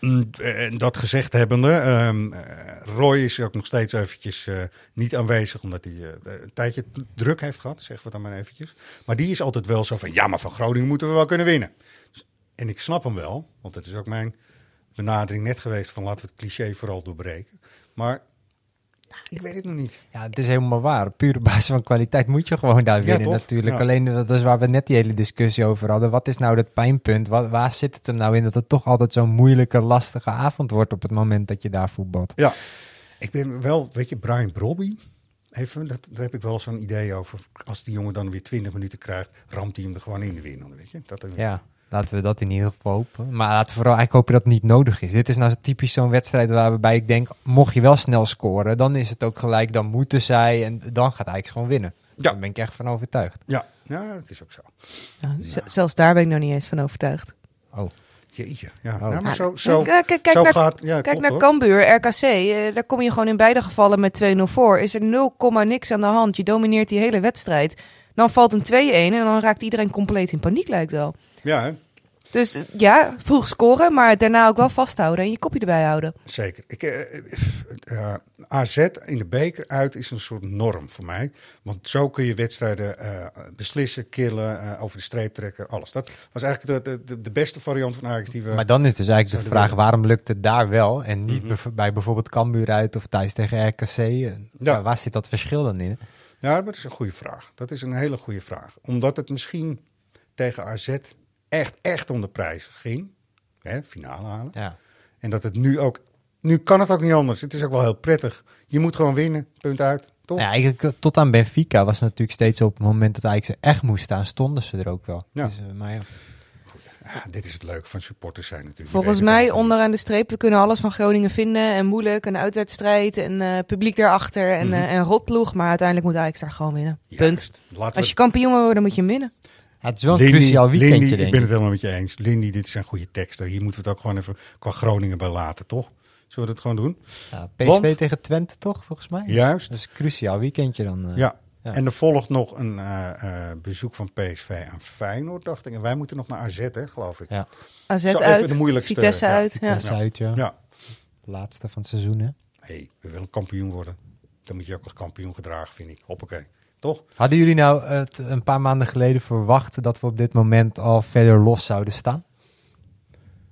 en dat gezegd hebbende, ehm, eh, Roy is ook nog steeds eventjes eh, niet aanwezig, omdat hij eh, een tijdje druk heeft gehad, zeggen we dan maar eventjes. Maar die is altijd wel zo van, ja, maar van Groningen moeten we wel kunnen winnen. Dus- En ik snap hem wel, want het is ook mijn benadering net geweest van laten we het cliché vooral doorbreken. Maar ik weet het nog niet. Ja, het is helemaal waar. Pure basis van kwaliteit moet je gewoon daar winnen natuurlijk. Ja. Alleen dat is waar we net die hele discussie over hadden. Wat is nou het pijnpunt? Waar, waar zit het hem nou in dat het toch altijd zo'n moeilijke, lastige avond wordt op het moment dat je daar voetbalt? Ja, ik ben wel, weet je, Brian Brobby, even, dat, daar heb ik wel zo'n idee over. Als die jongen dan weer 20 minuten krijgt, ramt hij hem er gewoon in de winnen, weet je. Dat, Ja, laten we dat in ieder geval hopen. Maar laten we vooral eigenlijk hopen dat het niet nodig is. Dit is nou typisch zo'n wedstrijd waarbij ik denk, mocht je wel snel scoren, dan is het ook gelijk, dan moeten zij en dan gaat Ajax gewoon winnen. Ja. Daar ben ik echt van overtuigd. Ja, ja, dat is ook zo. Nou, zelfs daar ben ik nog niet eens van overtuigd. Jeetje, ja. Oh. Nou, maar Ja, zo, zo, kijk, kijk, kijk zo naar, gaat... Ja, kijk naar. Cambuur, RKC. eh, daar kom je gewoon in beide gevallen met 2-0 voor. Is er 0, niks aan de hand. Je domineert die hele wedstrijd. Dan valt een 2-1 en dan raakt iedereen compleet in paniek, lijkt wel. Ja, hè? Dus ja, vroeg scoren, maar daarna ook wel vasthouden en je kopje erbij houden. zeker. Ik, eh, eh, eh, AZ in de beker uit is een soort norm voor mij. Want zo kun je wedstrijden eh, beslissen, killen, eh, over de streep trekken, alles. Dat was eigenlijk de, de, de beste variant van Ajax die we... Maar dan is dus eigenlijk de vraag, willen. waarom lukt het daar wel en niet Mhm. bij bijvoorbeeld Cambuur uit of thuis tegen RKC? Ja, waar zit dat verschil dan in? Ja, maar dat is een goede vraag. Dat is een hele goede vraag. Omdat het misschien tegen AZ echt, echt om de prijs ging. Hè, finale halen. Ja. En dat het nu ook... Nu kan het ook niet anders. Het is ook wel heel prettig. Je moet gewoon winnen. Punt uit. Toch? Ja, eigenlijk eh, tot aan Benfica was het natuurlijk steeds op het moment dat Ajax er echt moest staan, stonden ze er ook wel. Ja. Dus, eh, maar ja. Ja, dit is het leuke van supporters zijn natuurlijk. Volgens mij onderaan de streep, we kunnen alles van Groningen vinden. En moeilijk, een uitwedstrijd en eh, publiek daarachter en, eh, en rotploeg. Maar uiteindelijk moet Ajax daar gewoon winnen. Punt. Laten Als we je kampioen wil worden, moet je hem winnen. Het is wel een Lindy- cruciaal weekendje, Lindy, denk ik ben het helemaal met je eens. Lindy, dit zijn goede teksten. Hier moeten we het ook gewoon even qua Groningen bij laten, toch? Zullen we dat gewoon doen? Ja, PSV Want- tegen Twente toch, volgens mij? Juist. Dat is een cruciaal weekendje dan. eh. Ja. ja. En er volgt nog een eh, eh, bezoek van PSV aan Feyenoord, dacht ik. En wij moeten nog naar AZ, hè, geloof ik. Ja. AZ Zo even uit, de moeilijkste, Vitesse ja, uit. Ja. Vitesse uit, ja. Ja. Laatste van het seizoen, hè? hey, we willen kampioen worden. Dan moet je ook als kampioen gedragen, vind ik. Hoppakee. Toch? Hadden jullie nou het een paar maanden geleden verwacht dat we op dit moment al verder los zouden staan?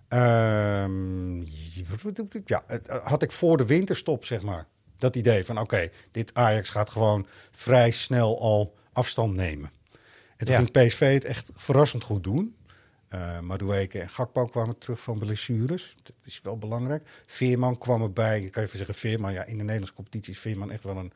Ehm, ja, het had ik voor de winterstop, zeg maar. Dat idee van, oké, dit Ajax gaat gewoon vrij snel al afstand nemen. En toen Ja. ging PSV het echt verrassend goed doen. Eh Madueke en Gakpo kwamen terug van blessures. Dat is wel belangrijk. Veerman kwam erbij. Ik kan even zeggen Veerman. Ja, in de Nederlandse competitie is Veerman echt wel een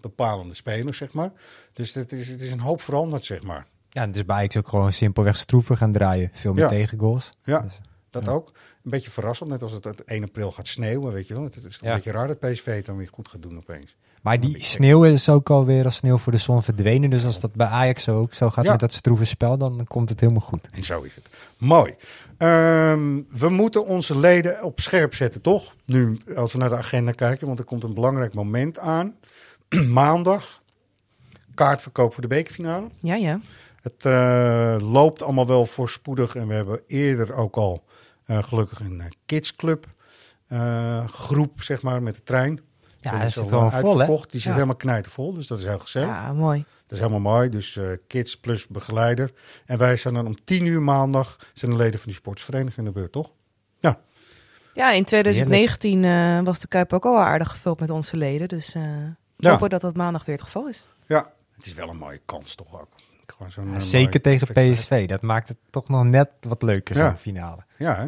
bepalende speler, zeg maar. Dus het is, het is een hoop veranderd, zeg maar. Ja, en dus bij Ajax ook gewoon simpelweg stroeven gaan draaien. Veel meer Ja. tegengoals. Ja, Dus, dat ja. ook. Een beetje verrassend, net als het, het 1 april gaat sneeuwen, weet je wel. Het, is toch Ja. een beetje raar dat PSV het dan weer goed gaat doen opeens. Maar die sneeuw is ook alweer als sneeuw voor de zon verdwenen. Dus als dat bij Ajax ook zo gaat Ja. met dat stroeve spel, dan komt het helemaal goed. En zo is het. Mooi. Ehm, we moeten onze leden op scherp zetten, toch? Nu, als we naar de agenda kijken, want er komt een belangrijk moment aan. *clears throat* Maandag, kaartverkoop voor de bekerfinale. Ja, ja. Het eh, loopt allemaal wel voorspoedig en we hebben eerder ook al eh, gelukkig een eh, kidsclub groep, zeg maar, met de trein. Ja, Dat is al, wel eh, vol, hè? uitverkocht. Die zit Ja. helemaal knijtervol, dus dat is heel gezellig. Ja, mooi. Dat is helemaal mooi. Dus kids plus begeleider. En wij zijn dan om 10 uur maandag zijn de leden van die sportsvereniging in de beurt, toch? Ja, in 2019 eh, was de Kuip ook al aardig gevuld met onze leden. Dus Ja. hopen dat dat maandag weer het geval is. Ja, het is wel een mooie kans toch ook. Gewoon zo'n, eh, Zeker tegen. PSV. Dat maakt het toch nog net wat leuker, Ja. zo'n finale. Ja, hè?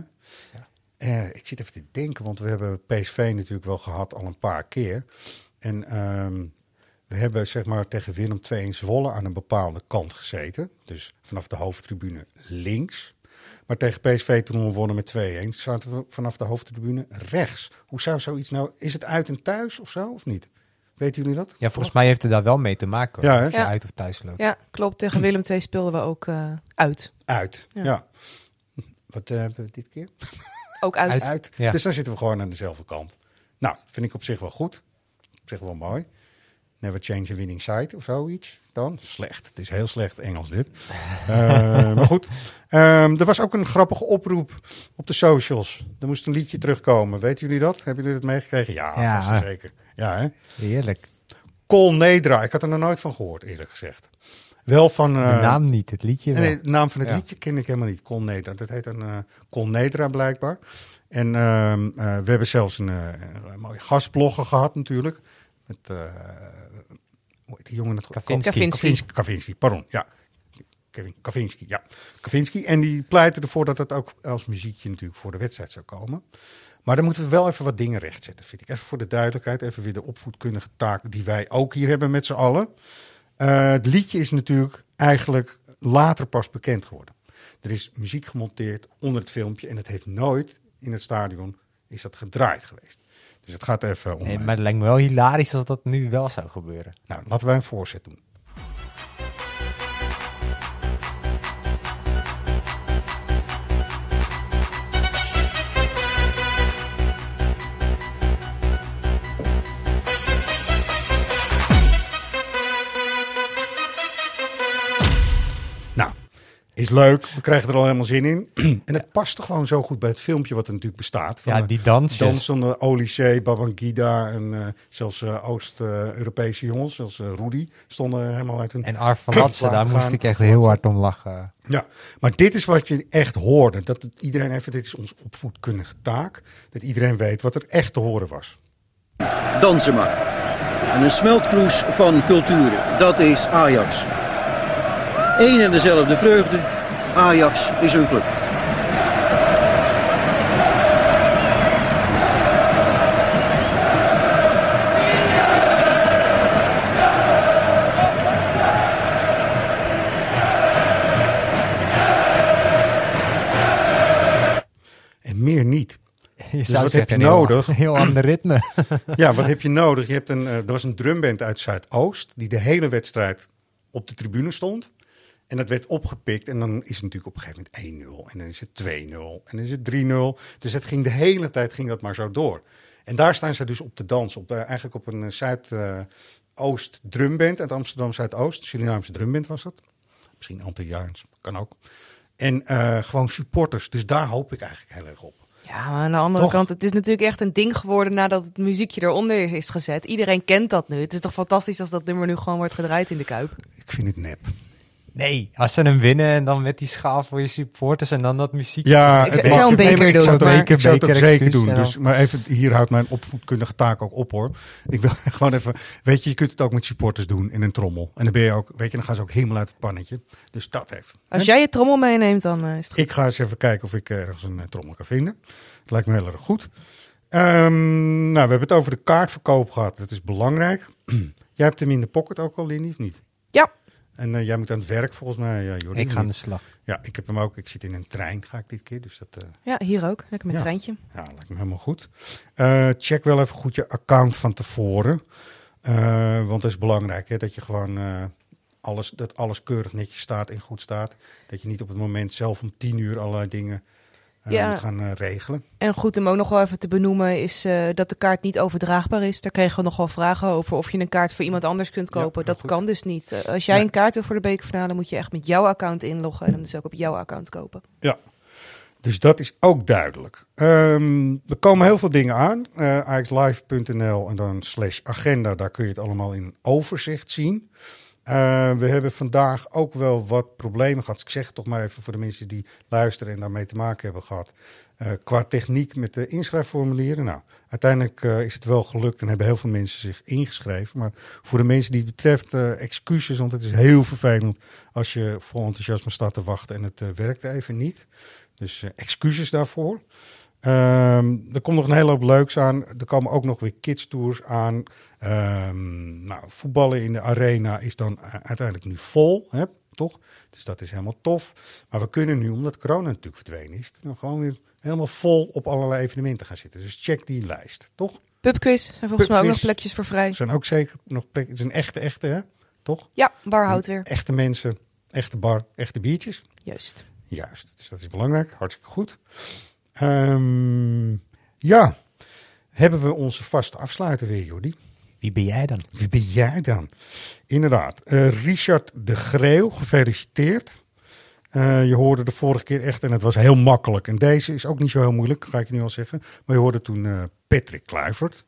Eh, ik zit even te denken, want we hebben PSV natuurlijk wel gehad al een paar keer. En ehm, we hebben zeg maar tegen Willem II in Zwolle aan een bepaalde kant gezeten. Dus vanaf de hoofdtribune links. Maar tegen PSV toen we wonnen met 2-1 zaten we vanaf de hoofdtribune rechts. Hoe zou zoiets nou... Is het uit en thuis of zo, of niet? Weten jullie dat? Ja, volgens mij heeft het daar wel mee te maken. Ja, hè? of je Ja. uit of thuis loopt. Ja, klopt. Tegen Willem II speelden we ook eh, uit. Uit, ja. Ja. Wat eh, hebben we dit keer? *laughs* Ook uit. Uit. uit. Ja. Dus dan zitten we gewoon aan dezelfde kant. Nou, vind ik op zich wel goed. Op zich wel mooi. Never change a winning side of zoiets. Dan slecht. Het is heel slecht Engels dit. *laughs* Eh, maar goed. Ehm, er was ook een grappige oproep op de socials. Er moest een liedje terugkomen. Weten jullie dat? Hebben jullie dat meegekregen? Ja, Ja. vast zeker. Ja, hè? Heerlijk. Col Nedra. Ik had er nog nooit van gehoord, eerlijk gezegd. Wel van... De eh, naam niet, het liedje wel. Nee, nee, de naam van het Ja. liedje ken ik helemaal niet. Col Nedra. Dat heet een uh, Col Nedra blijkbaar. En ehm, eh, we hebben zelfs een, een mooie gastblogger gehad natuurlijk. Met, die jongen? Het Kavinski. Kavinski. Kavinski, Kavinski, pardon. Ja, Kevin Kavinski, ja. Kavinski. En die pleitte ervoor dat het ook als muziekje natuurlijk voor de wedstrijd zou komen. Maar dan moeten we wel even wat dingen rechtzetten, vind ik. Even voor de duidelijkheid, even weer de opvoedkundige taak die wij ook hier hebben met z'n allen. Eh, het liedje is natuurlijk eigenlijk later pas bekend geworden. Er is muziek gemonteerd onder het filmpje en het heeft nooit in het stadion is dat gedraaid geweest. Dus het gaat even om... Nee, eh, maar het lijkt me wel hilarisch als dat nu wel zou gebeuren. Nou, laten wij een voorzet doen. Is leuk. We krijgen er al helemaal zin in. *clears throat* en het past toch gewoon zo goed bij het filmpje wat er natuurlijk bestaat. Van Ja, de die dansjes. Dansende Olysee, Babangida en eh, zelfs eh, Oost-Europese jongens, zoals eh, Rudy, stonden helemaal uit hun... En Arf van Latsen, daar moest ik echt heel hard om lachen. Ja, maar dit is wat je echt hoorde. Dat het iedereen even, dit is ons opvoedkundige taak. Dat iedereen weet wat er echt te horen was. Dansen maar. En een smeltkroes van culturen, dat is Ajax. Eén en dezelfde vreugde, Ajax is een club. En meer niet. Je Dus zou wat zeggen, heb je een heel- nodig? *laughs* Heel ander ritme. *laughs* Ja, wat heb je nodig? Je hebt een, eh, er was een drumband uit Zuidoost die de hele wedstrijd op de tribune stond. En dat werd opgepikt en dan is het natuurlijk op een gegeven moment 1-0 en dan is het 2-0 en dan is het 3-0. Dus het ging de hele tijd ging dat maar zo door. En daar staan ze dus op te dansen, op, eh, eigenlijk op een Zuidoost drumband uit Amsterdam Zuidoost. Surinaamse drumband was dat. Misschien Antilliaans, kan ook. En eh, gewoon supporters, dus daar hoop ik eigenlijk heel erg op. Ja, maar aan de andere Toch? kant, het is natuurlijk echt een ding geworden nadat het muziekje eronder is gezet. Iedereen kent dat nu. Het is toch fantastisch als dat nummer nu gewoon wordt gedraaid in de Kuip. Ik vind het nep. Nee, als ze hem winnen en dan met die schaal voor je supporters en dan dat muziek. Ja, Ik- ik zou een nee, maar beker ik zou doen, maar- Ik zou het ook Beker, zeker excuus, doen. ja. Dus, maar even, hier houdt mijn opvoedkundige taak ook op hoor. Ik wil *laughs* gewoon even, weet je, je kunt het ook met supporters doen in een trommel. En dan ben je ook, weet je, dan gaan ze ook helemaal uit het pannetje. Dus dat even. Als jij je trommel meeneemt, dan eh, is het goed. Ik ga eens even kijken of ik ergens een eh, trommel kan vinden. Het lijkt me heel erg goed. Ehm, nou, we hebben het over de kaartverkoop gehad. Dat is belangrijk. *clears throat* jij hebt hem in de pocket ook al, Lindy, of niet? En eh, jij moet aan het werk volgens mij, ja, Jordi. Ik ga aan de slag. Ja, ik heb hem ook. Ik zit in een trein, ga ik dit keer. Dus dat, eh, Ja, hier ook. Lekker met Ja. treintje. ja, lijkt me helemaal goed. Eh, check wel even goed je account van tevoren. Eh, want het is belangrijk hè, dat je gewoon eh, alles, dat alles keurig netjes staat en goed staat. Dat je niet op het moment zelf om tien uur allerlei dingen eh, Ja. gaan eh, regelen. En goed om ook nog wel even te benoemen is eh, dat de kaart niet overdraagbaar is. Daar kregen we nog wel vragen over of je een kaart voor iemand anders kunt Ja, kopen. dat goed. kan dus niet. Eh, als jij een kaart wil voor de bekerfinale moet je echt met jouw account inloggen en hem dus ook op jouw account kopen. Dus dat is ook duidelijk. Ehm, er komen heel veel dingen aan. Eh AXLive.nl en dan slash agenda. Daar kun je het allemaal in overzicht zien. Eh, we hebben vandaag ook wel wat problemen gehad. Ik zeg het toch maar even voor de mensen die luisteren en daarmee te maken hebben gehad. Eh, qua techniek met de inschrijfformulieren. Nou, uiteindelijk eh, is het wel gelukt en hebben heel veel mensen zich ingeschreven. Maar voor de mensen die het betreft, excuses. Want het is heel vervelend als je vol enthousiasme staat te wachten en het werkt even niet. Dus excuses daarvoor. Ehm, er komt nog een hele hoop leuks aan. Er komen ook nog weer kids tours aan. Ehm, nou, voetballen in de arena is dan uiteindelijk nu vol, hè, toch? Dus dat is helemaal tof. Maar we kunnen nu, omdat corona natuurlijk verdwenen is, kunnen we gewoon weer helemaal vol op allerlei evenementen gaan zitten. Dus check die lijst, toch? Pubquiz zijn volgens mij ook nog plekjes voor vrij. Er zijn ook zeker nog plekken. Het is een echte, echte, hè? Toch? Ja, bar houdt weer. Echte mensen, echte bar, echte biertjes. Juist. Juist, dus dat is belangrijk. Hartstikke goed. Ehm, ja, hebben we onze vaste afsluiter weer, Jordi? Wie ben jij dan? Wie ben jij dan? Inderdaad, eh, Richard de Greeuw, gefeliciteerd. Eh, je hoorde de vorige keer echt, en het was heel makkelijk. En deze is ook niet zo heel moeilijk, ga ik je nu al zeggen. Maar je hoorde toen eh, Patrick Kluivert.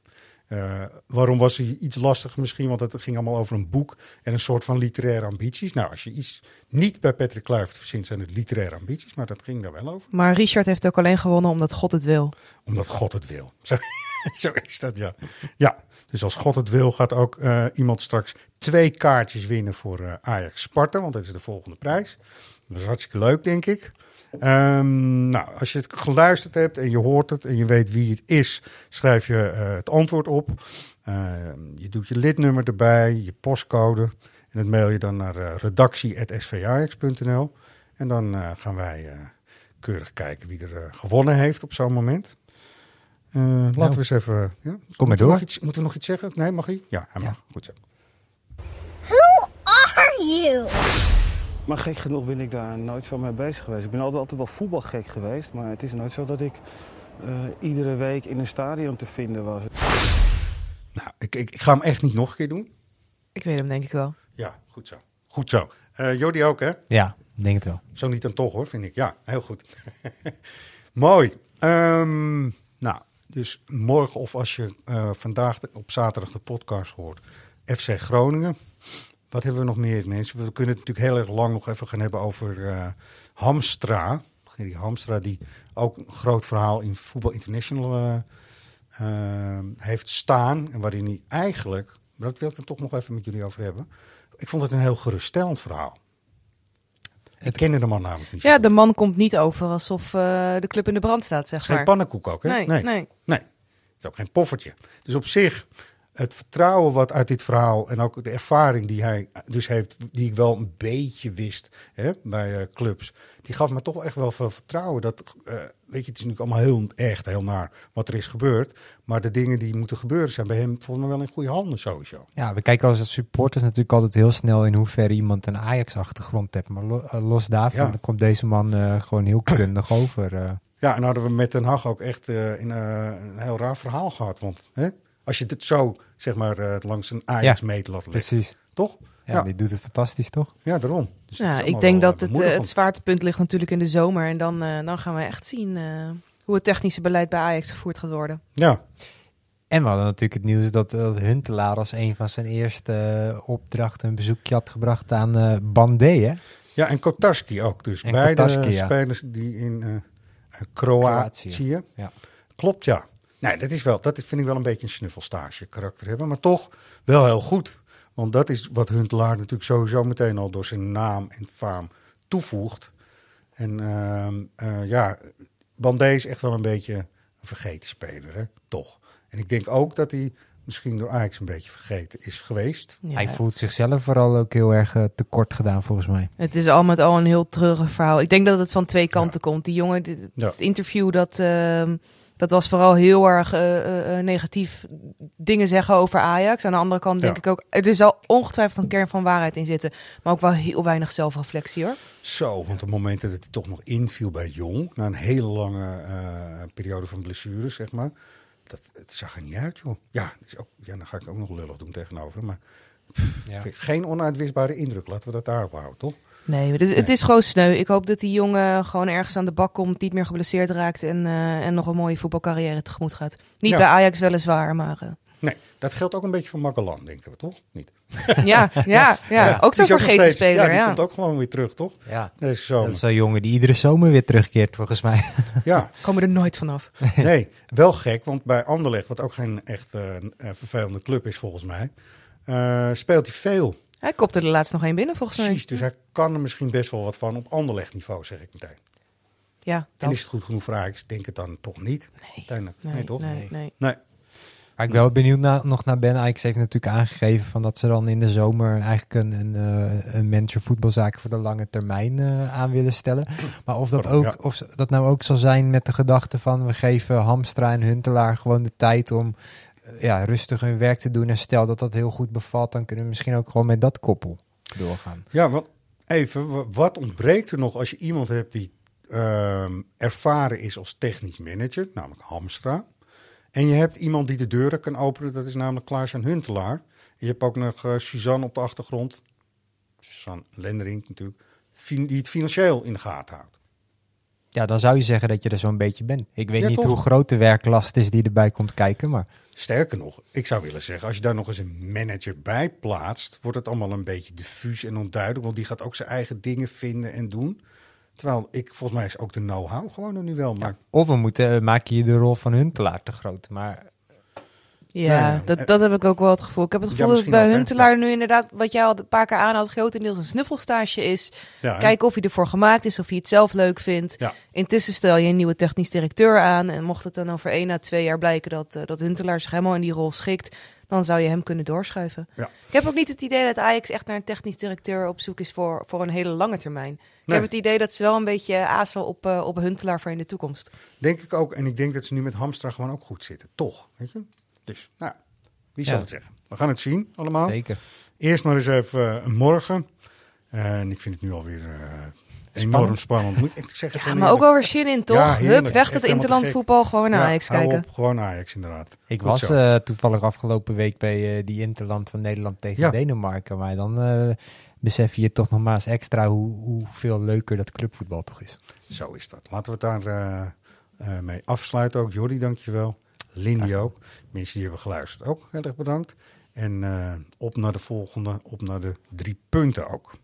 Eh, waarom was hij iets lastiger misschien? Want het ging allemaal over een boek en een soort van literaire ambities. Nou, als je iets niet bij Patrick Kluivert verzint, zijn het literaire ambities. Maar dat ging daar wel over. Maar Richard heeft ook alleen gewonnen omdat God het wil. Omdat God het wil. *laughs* Zo, zo is dat, ja. Ja, dus als God het wil, gaat ook eh, iemand straks twee kaartjes winnen voor eh, Ajax Sparta. Want dat is de volgende prijs. Dat is hartstikke leuk, denk ik. Ehm, nou, als je het geluisterd hebt en je hoort het en je weet wie het is, schrijf je eh, het antwoord op. Ehm, je doet je lidnummer erbij, je postcode. En dat mail je dan naar eh, redactie.svajax.nl. En dan eh, gaan wij eh, keurig kijken wie er gewonnen heeft op zo'n moment. Eh, laten we eens even. Ja? maar moeten We door. nog iets, moeten we nog iets zeggen? Nee, mag hij? Ja, hij mag. Goed zo. Who are you? Maar gek genoeg ben ik daar nooit zo mee bezig geweest. Ik ben altijd, altijd wel voetbalgek geweest, maar het is nooit zo dat ik eh, iedere week in een stadion te vinden was. Nou, ik, ik, ik ga hem echt niet nog een keer doen. Ik weet hem denk ik wel. Ja, goed zo. Goed zo. Eh Jordi ook, hè? Ja, denk het wel. Zo niet dan toch, hoor, vind ik. Ja, heel goed. *laughs* Mooi. Ehm, nou, dus morgen of als je eh, vandaag de- op zaterdag de podcast hoort, FC Groningen. Wat hebben we nog meer, mensen? We kunnen het natuurlijk heel erg lang nog even gaan hebben over eh, Hamstra. Die Hamstra die ook een groot verhaal in Voetbal International eh, eh, heeft staan. En waarin hij eigenlijk, maar dat wil ik er toch nog even met jullie over hebben. Ik vond het een heel geruststellend verhaal. Ik kende de man namelijk niet. Ja, goed. de man komt niet over alsof de club in de brand staat, zeg Het is geen maar. pannenkoek ook, hè? Nee, nee. nee. Nee. Het is ook geen poffertje. Dus op zich, het vertrouwen wat uit dit verhaal en ook de ervaring die hij dus heeft, die ik wel een beetje wist hè, bij eh, clubs, die gaf me toch echt wel veel vertrouwen. Dat, eh, weet je, het is natuurlijk allemaal heel echt, heel naar wat er is gebeurd. Maar de dingen die moeten gebeuren zijn bij hem volgens mij wel in goede handen sowieso. Ja, we kijken als supporters natuurlijk altijd heel snel in hoeverre iemand een Ajax-achtergrond heeft. Maar lo- eh, los daarvan Ja. komt deze man gewoon heel kundig over. Ja, en hadden we met Den Haag ook echt in, eh, een heel raar verhaal gehad. Want hè, als je dit zo, zeg maar, eh, langs een Ajax Ja, meet laat liggen. precies. Toch? Ja, Ja. die doet het fantastisch, toch? Ja, daarom. Dus Ja, ik denk dat eh, het, eh, het zwaartepunt ligt natuurlijk in de zomer. En dan, eh, dan gaan we echt zien eh, hoe het technische beleid bij Ajax gevoerd gaat worden. Ja, En we hadden natuurlijk het nieuws dat, dat Huntelaar als een van zijn eerste opdrachten een bezoekje had gebracht aan eh Bandé, hè? Ja, en Kotarski ook. Dus En beide Kotarski, ja. spelers die in Kroatië. Kroatië, ja. Klopt, ja. Nee, dat, is wel, dat is- vind ik wel een beetje een snuffelstage karakter hebben. Maar toch wel heel goed. Want dat is wat Huntelaar natuurlijk sowieso meteen al door zijn naam en faam toevoegt. En ehm, eh, ja, Bandé is echt wel een beetje een vergeten speler, hè? toch. En ik denk ook dat hij misschien door Ajax een beetje vergeten is geweest. Ja. Hij voelt zichzelf vooral ook heel erg eh, tekort gedaan, volgens mij. Het is al met al een heel treurig verhaal. Ik denk dat het van twee kanten komt. Die jongen, dit, Ja. het interview, dat, ehm, dat was vooral heel erg eh, eh, eh, negatief dingen zeggen over Ajax. Aan de andere kant denk Ja. ik ook, er zal ongetwijfeld een kern van waarheid in zitten. Maar ook wel heel weinig zelfreflectie hoor. Zo, want op het moment dat hij toch nog inviel bij Jong, na een hele lange eh, periode van blessures, zeg maar, dat het zag er niet uit, joh. Ja, is ook, ja, dan ga ik ook nog lullig doen tegenover hem, maar pff, Ja. geen onuitwisbare indruk. Laten we dat daarop houden, toch? Nee, het is, het is gewoon sneu. Ik hoop dat die jongen gewoon ergens aan de bak komt, niet meer geblesseerd raakt en, eh, en nog een mooie voetbalcarrière tegemoet gaat. Niet Ja. bij Ajax weliswaar, maar eh, Nee, dat geldt ook een beetje voor Magellan, denken we, toch? Niet? *laughs* ja, ja, ja, ook zo'n vergeten steeds- speler. Ja, die Ja, komt ook gewoon weer terug, toch? Ja. Deze zomer. Dat is zo'n jongen die iedere zomer weer terugkeert, volgens mij. *laughs* Ja, Komen er nooit vanaf. *laughs* nee, wel gek, want bij Anderlecht, wat ook geen echt eh, eh, vervelende club is volgens mij, eh, speelt hij veel. Hij kopte er laatst nog één binnen volgens mij. Precies, dus hij kan er misschien best wel wat van op Anderlecht niveau, zeg ik meteen. Ja, En dat. is het goed genoeg voor Ajax? Ik Denk het dan toch niet? Uiteindelijk. Nee, toch? Nee, nee. Nee. Waar ik wel benieuwd na, nog naar ben. Ajax heeft natuurlijk aangegeven van dat ze dan in de zomer eigenlijk een, een, eh, een manager voetbalzaken voor de lange termijn eh, aan willen stellen. Maar of dat, ook, Ja. of dat nou ook zal zijn met de gedachte van we geven Hamstra en Huntelaar gewoon de tijd om ja, rustig hun werk te doen. En stel dat dat heel goed bevalt, dan kunnen we misschien ook gewoon met dat koppel doorgaan. Ja, want even, wa- wat ontbreekt er nog als je iemand hebt die ehm, ervaren is als technisch manager, namelijk Hamstra. En je hebt iemand die de deuren kan openen, dat is namelijk Klaas-Jan Huntelaar. En je hebt ook nog eh, Suzanne op de achtergrond, Suzanne Lenderink natuurlijk, die het financieel in de gaten houdt. Ja, dan zou je zeggen dat je er zo'n beetje bent. Ik weet Ja, niet toch? hoe groot de werklast is die erbij komt kijken, maar Sterker nog, ik zou willen zeggen, als je daar nog eens een manager bij plaatst, wordt het allemaal een beetje diffuus en onduidelijk, want die gaat ook zijn eigen dingen vinden en doen. Terwijl ik, volgens mij is ook de know-how gewoon er nu wel. Maar Of we moeten, eh, maak je de rol van Huntelaar te groot. Maar Ja, Ja, dat, eh, dat heb ik ook wel het gevoel. Ik heb het Ja, gevoel dat bij ook? Huntelaar nu inderdaad, wat jij al een paar keer aanhoudt, grotendeels een snuffelstage is. Kijken of hij ervoor gemaakt is, of hij het zelf leuk vindt. Intussen stel je een nieuwe technisch directeur aan. En mocht het dan over één à twee jaar blijken dat, eh, dat Huntelaar zich helemaal in die rol schikt, dan zou je hem kunnen doorschuiven. Ik heb ook niet het idee dat Ajax echt naar een technisch directeur op zoek is voor, voor een hele lange termijn. Ik heb het idee dat ze wel een beetje azen op, eh, op Huntelaar voor in de toekomst. Denk ik ook. En ik denk dat ze nu met Hamstra gewoon ook goed zitten. Toch, weet je? Dus, nou, wie zal Ja. het zeggen? We gaan het zien, allemaal. zeker. Eerst maar eens even eh, een morgen. En ik vind het nu alweer eh, enorm spannend. Moet, ik zeg het Ja, maar ook wel weer zin in, toch? Ja. Hup, weg dat helemaal te interlandvoetbal, gewoon naar Ja, Ajax kijken. Op, gewoon Ajax, inderdaad. Ik Goed was eh, toevallig afgelopen week bij eh, die Interland van Nederland tegen Ja. Denemarken. Maar dan eh, besef je toch nog maar eens extra hoe, hoeveel leuker dat clubvoetbal toch is. Zo is dat. Laten we het daar eh, eh, mee afsluiten ook. Jordi, dankjewel. Lindy ook. Mensen die hebben geluisterd ook heel erg bedankt. En eh, op naar de volgende, op naar de drie punten ook.